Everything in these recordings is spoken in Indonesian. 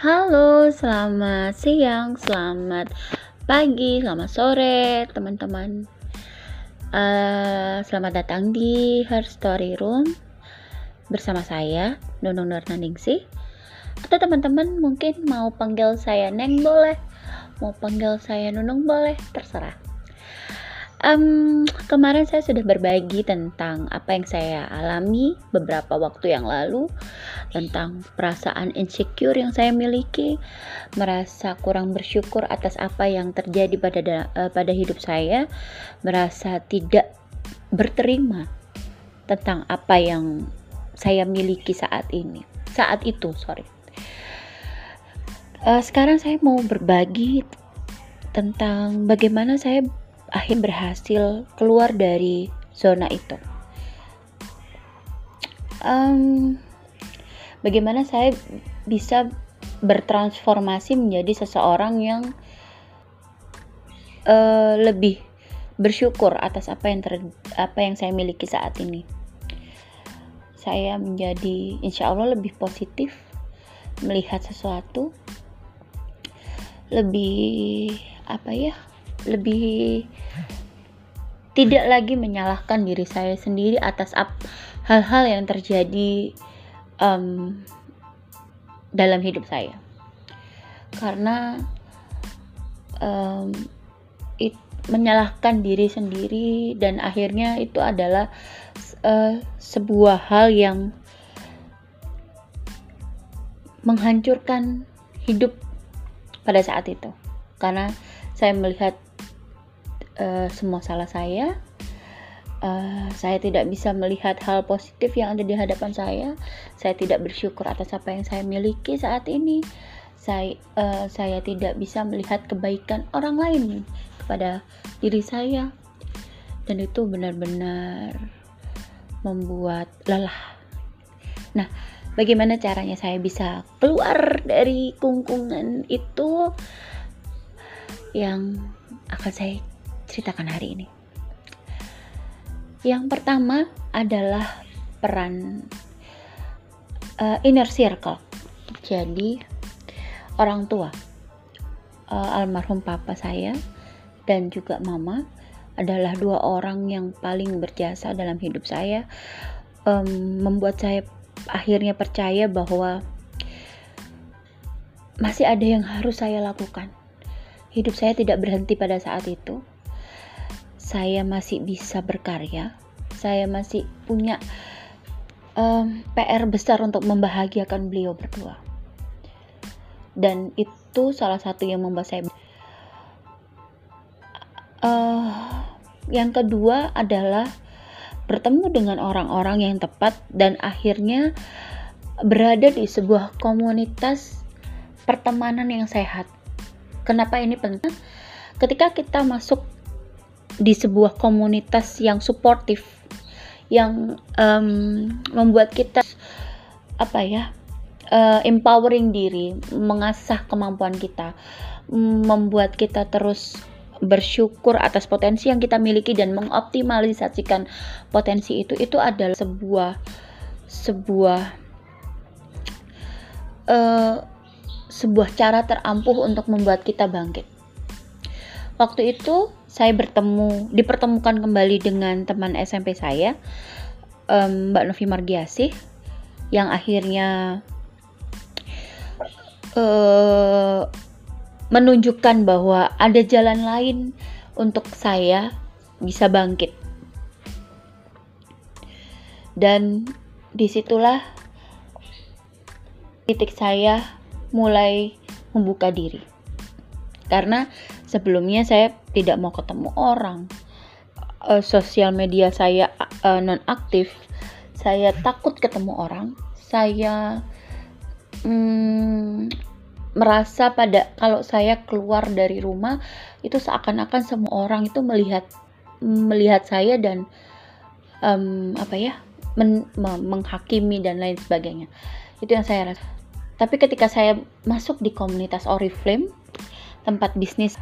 Halo, selamat siang, selamat pagi, selamat sore, teman-teman. Uh, selamat datang di Her Story Room bersama saya, Nunung Nurnaningsih. Atau teman-teman mungkin mau panggil saya Neng boleh, mau panggil saya Nunung boleh, terserah. Um, kemarin saya sudah berbagi tentang apa yang saya alami beberapa waktu yang lalu tentang perasaan insecure yang saya miliki, merasa kurang bersyukur atas apa yang terjadi pada uh, pada hidup saya, merasa tidak berterima tentang apa yang saya miliki saat ini, saat itu, sorry. Uh, sekarang saya mau berbagi tentang bagaimana saya akhir berhasil keluar dari zona itu. Um, bagaimana saya bisa bertransformasi menjadi seseorang yang uh, lebih bersyukur atas apa yang ter, apa yang saya miliki saat ini. Saya menjadi insya Allah lebih positif melihat sesuatu, lebih apa ya lebih tidak lagi menyalahkan diri saya sendiri atas hal-hal yang terjadi um, dalam hidup saya. Karena um, it, menyalahkan diri sendiri dan akhirnya itu adalah uh, sebuah hal yang menghancurkan hidup pada saat itu. Karena saya melihat uh, semua salah saya. Uh, saya tidak bisa melihat hal positif yang ada di hadapan saya. Saya tidak bersyukur atas apa yang saya miliki saat ini. Saya, uh, saya tidak bisa melihat kebaikan orang lain kepada diri saya, dan itu benar-benar membuat lelah. Nah, bagaimana caranya saya bisa keluar dari kungkungan itu? Yang akan saya ceritakan hari ini. Yang pertama adalah peran uh, inner circle. Jadi orang tua, uh, almarhum papa saya dan juga mama adalah dua orang yang paling berjasa dalam hidup saya, um, membuat saya akhirnya percaya bahwa masih ada yang harus saya lakukan. Hidup saya tidak berhenti pada saat itu saya masih bisa berkarya, saya masih punya um, PR besar untuk membahagiakan beliau berdua. Dan itu salah satu yang membuat saya. Uh, yang kedua adalah bertemu dengan orang-orang yang tepat dan akhirnya berada di sebuah komunitas pertemanan yang sehat. Kenapa ini penting? Ketika kita masuk di sebuah komunitas yang suportif yang um, membuat kita apa ya uh, empowering diri mengasah kemampuan kita membuat kita terus bersyukur atas potensi yang kita miliki dan mengoptimalisasikan potensi itu itu adalah sebuah sebuah uh, sebuah cara terampuh untuk membuat kita bangkit waktu itu saya bertemu dipertemukan kembali dengan teman SMP saya um, Mbak Novi Margiasih yang akhirnya uh, menunjukkan bahwa ada jalan lain untuk saya bisa bangkit. Dan di situlah titik saya mulai membuka diri karena sebelumnya saya tidak mau ketemu orang. Uh, sosial media saya uh, non aktif saya takut ketemu orang. Saya hmm, merasa pada kalau saya keluar dari rumah itu seakan-akan semua orang itu melihat melihat saya dan um, apa ya men, menghakimi dan lain sebagainya. Itu yang saya rasa. Tapi ketika saya masuk di komunitas Oriflame tempat bisnis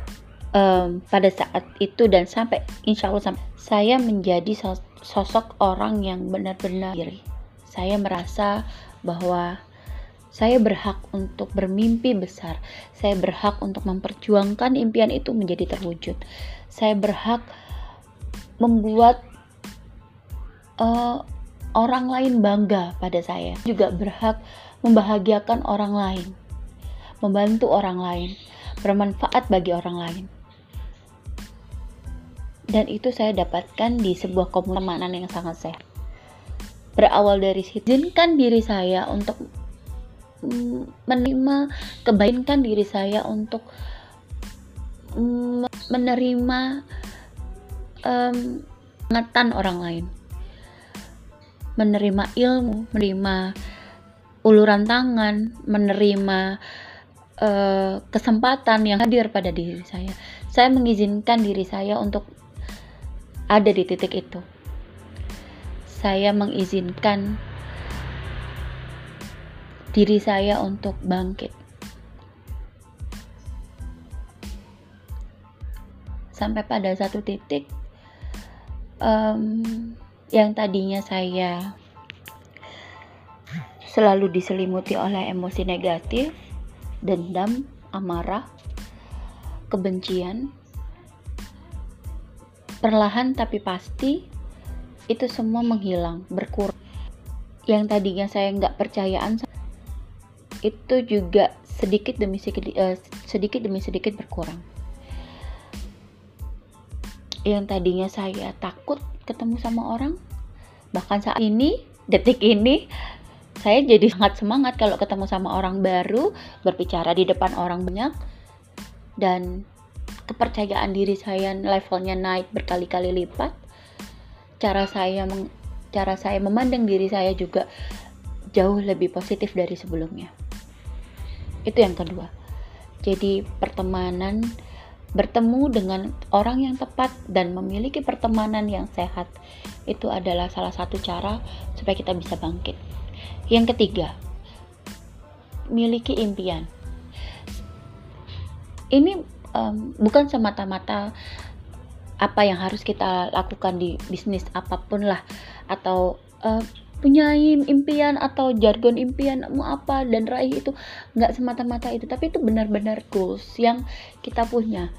um, pada saat itu dan sampai insya Allah sampai saya menjadi sosok orang yang benar-benar diri. Saya merasa bahwa Saya berhak untuk bermimpi besar. Saya berhak untuk memperjuangkan impian itu menjadi terwujud. Saya berhak membuat uh, orang lain bangga pada saya. Juga berhak membahagiakan orang lain, membantu orang lain, bermanfaat bagi orang lain. Dan itu saya dapatkan di sebuah komunitas yang sangat sehat. Berawal dari situ, izinkan diri saya untuk menerima kebaikan diri saya untuk menerima um, orang lain menerima ilmu menerima uluran tangan menerima uh, kesempatan yang hadir pada diri saya saya mengizinkan diri saya untuk ada di titik itu saya mengizinkan diri saya untuk bangkit. Sampai pada satu titik um, yang tadinya saya selalu diselimuti oleh emosi negatif, dendam, amarah, kebencian, perlahan tapi pasti itu semua menghilang, berkurang. Yang tadinya saya nggak percayaan itu juga sedikit demi sedikit uh, sedikit demi sedikit berkurang. Yang tadinya saya takut ketemu sama orang, bahkan saat ini, detik ini, saya jadi sangat semangat kalau ketemu sama orang baru, berbicara di depan orang banyak, dan kepercayaan diri saya levelnya naik berkali-kali lipat. Cara saya meng, cara saya memandang diri saya juga jauh lebih positif dari sebelumnya. Itu yang kedua. Jadi pertemanan bertemu dengan orang yang tepat dan memiliki pertemanan yang sehat itu adalah salah satu cara supaya kita bisa bangkit. Yang ketiga, miliki impian. Ini um, bukan semata-mata apa yang harus kita lakukan di bisnis apa pun lah atau uh, punya impian atau jargon impian mau apa dan raih itu nggak semata-mata itu tapi itu benar-benar goals yang kita punya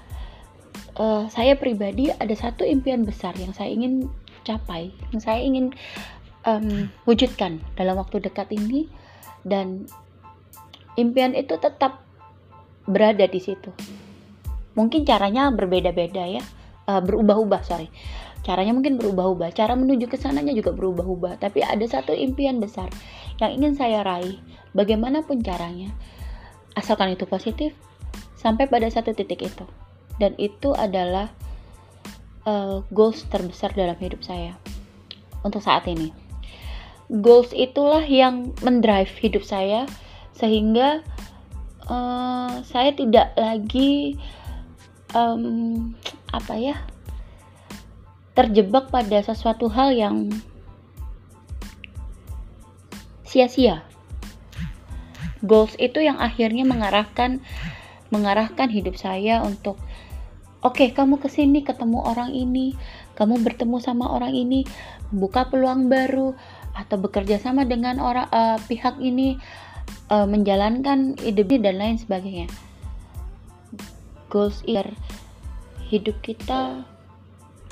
uh, saya pribadi ada satu impian besar yang saya ingin capai yang saya ingin um, wujudkan dalam waktu dekat ini. Dan impian itu tetap berada di situ. Mungkin caranya berbeda-beda ya. Uh, berubah-ubah sorry. Caranya mungkin berubah-ubah. Cara menuju ke sananya juga berubah-ubah. Tapi ada satu impian besar yang ingin saya raih. Bagaimanapun caranya asalkan itu positif sampai pada satu titik itu. Dan itu adalah uh, goals terbesar dalam hidup saya. Untuk saat ini goals itulah yang mendrive hidup saya sehingga uh, saya tidak lagi um, apa ya terjebak pada sesuatu hal yang sia-sia. Goals itu yang akhirnya mengarahkan mengarahkan hidup saya untuk oke okay, kamu ke sini ketemu orang ini kamu bertemu sama orang ini membuka peluang baru atau bekerja sama dengan orang uh, pihak ini uh, menjalankan ide dan lain sebagainya goals ir hidup kita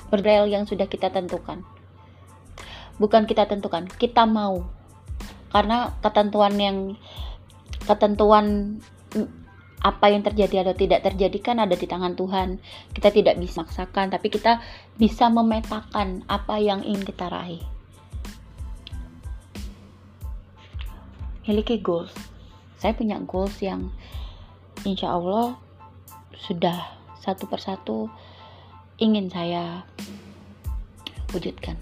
berdel yang sudah kita tentukan. Bukan kita tentukan, kita mau. Karena ketentuan yang ketentuan apa yang terjadi atau tidak terjadi kan ada di tangan Tuhan. Kita tidak bisa maksakan, tapi kita bisa memetakan apa yang ingin kita raih. Miliki goals. Saya punya goals yang insya Allah sudah satu persatu ingin saya wujudkan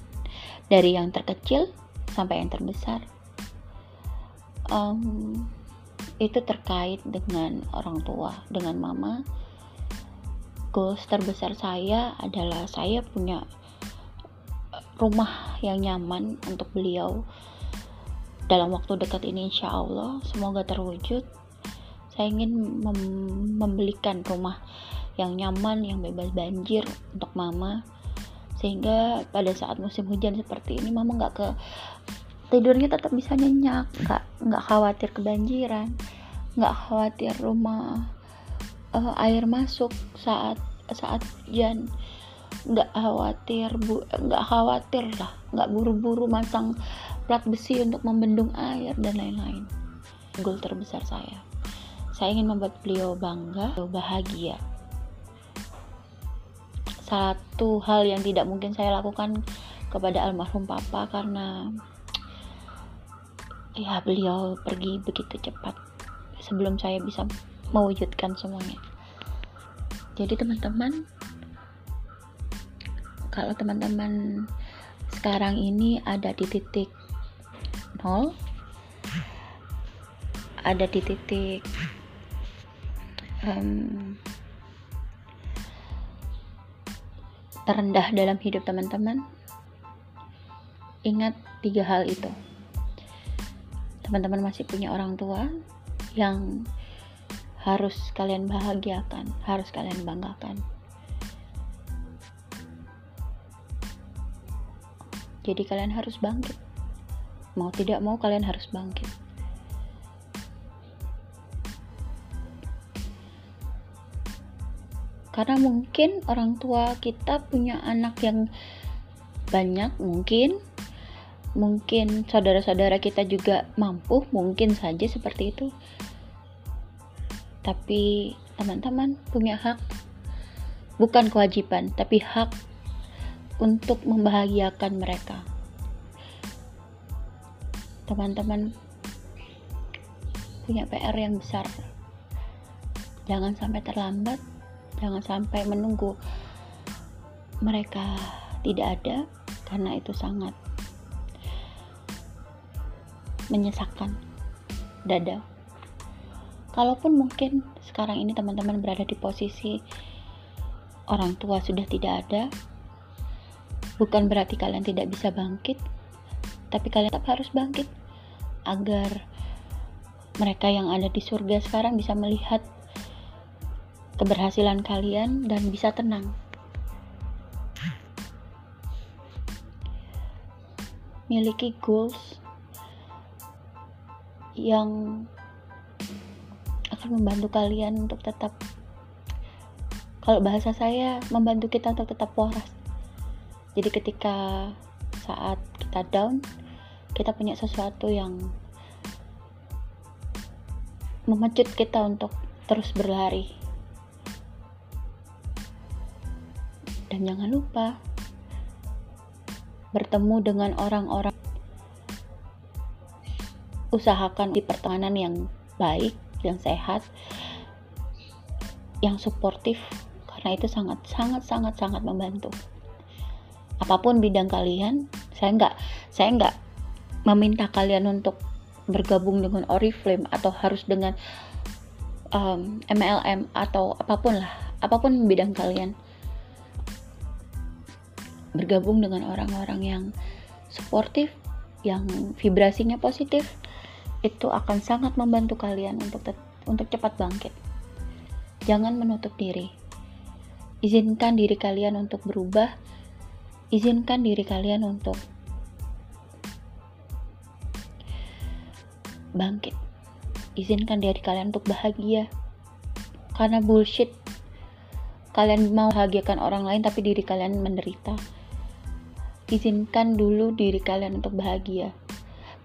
dari yang terkecil sampai yang terbesar um, itu terkait dengan orang tua dengan mama. Goals terbesar saya adalah saya punya rumah yang nyaman untuk beliau. Dalam waktu dekat ini insya Allah semoga terwujud. Saya ingin mem membelikan rumah yang nyaman, yang bebas banjir untuk mama. Sehingga pada saat musim hujan seperti ini mama nggak ke tidurnya tetap bisa nyenyak nggak nggak khawatir kebanjiran nggak khawatir rumah uh, air masuk saat saat hujan. Nggak khawatir bu nggak khawatir lah nggak buru-buru masang plat besi untuk membendung air dan lain-lain. Goal terbesar saya. Saya ingin membuat beliau bangga bahagia. Satu hal yang tidak mungkin saya lakukan kepada almarhum papa karena ya beliau pergi begitu cepat sebelum saya bisa mewujudkan semuanya. Jadi teman-teman kalau teman-teman sekarang ini ada di titik nol ada di titik um, terendah dalam hidup teman-teman ingat tiga hal itu teman-teman masih punya orang tua yang harus kalian bahagiakan, harus kalian banggakan. Jadi kalian harus bangkit. Mau tidak mau kalian harus bangkit. Karena mungkin orang tua kita punya anak yang banyak mungkin mungkin saudara-saudara kita juga mampu, mungkin saja seperti itu. Tapi teman-teman punya hak, bukan kewajiban, tapi hak untuk membahagiakan mereka. Teman-teman punya PR yang besar. Jangan sampai terlambat, jangan sampai menunggu mereka tidak ada karena itu sangat menyesakkan dada. Kalaupun mungkin sekarang ini teman-teman berada di posisi orang tua sudah tidak ada, bukan berarti kalian tidak bisa bangkit, tapi kalian tetap harus bangkit agar mereka yang ada di surga sekarang bisa melihat keberhasilan kalian dan bisa tenang. Miliki goals yang akan membantu kalian untuk tetap kalau bahasa saya membantu kita untuk tetap waras. Jadi ketika saat kita down kita punya sesuatu yang memecut kita untuk terus berlari. Dan jangan lupa bertemu dengan orang-orang usahakan di pertemanan yang baik, yang sehat, yang suportif karena itu sangat sangat sangat sangat membantu. Apa pun bidang kalian, saya nggak saya nggak meminta kalian untuk bergabung dengan Oriflame atau harus dengan um, MLM atau apa pun lah, apa pun bidang kalian. Bergabung dengan orang-orang yang suportif, yang vibrasinya positif, itu akan sangat membantu kalian untuk untuk cepat bangkit. Jangan menutup diri. Izinkan diri kalian untuk berubah. Izinkan diri kalian untuk bangkit. Izinkan diri kalian untuk bahagia. Karena bullshit. Kalian mau bahagiakan orang lain tapi diri kalian menderita. Izinkan dulu diri kalian untuk bahagia.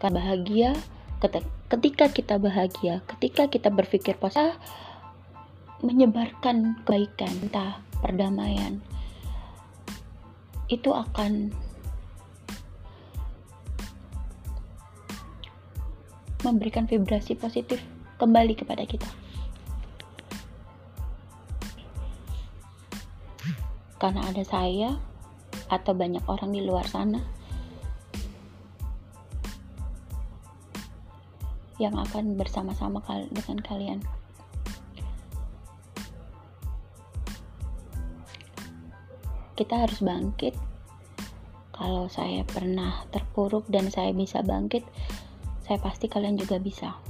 Karena bahagia ketika kita bahagia, ketika kita berpikir positif, menyebarkan kebaikan, entah perdamaian, itu akan memberikan vibrasi positif kembali kepada kita. Karena ada saya atau banyak orang di luar sana yang akan bersama-sama dengan kalian. Kita harus bangkit. Kalau saya pernah terpuruk dan saya bisa bangkit, saya pasti kalian juga bisa.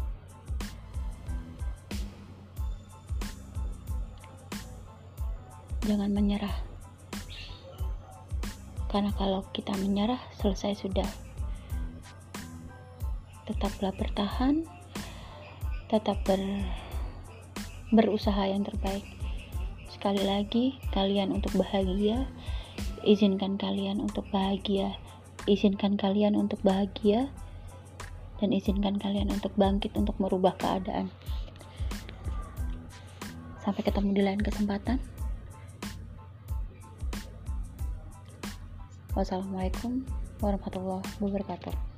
Jangan menyerah. Karena kalau kita menyerah, selesai sudah. Tetaplah bertahan tetap ber berusaha yang terbaik. Sekali lagi kalian untuk bahagia izinkan kalian untuk bahagia. Izinkan kalian untuk bahagia dan izinkan kalian untuk bangkit untuk merubah keadaan. Sampai ketemu di lain kesempatan. Wassalamualaikum warahmatullahi wabarakatuh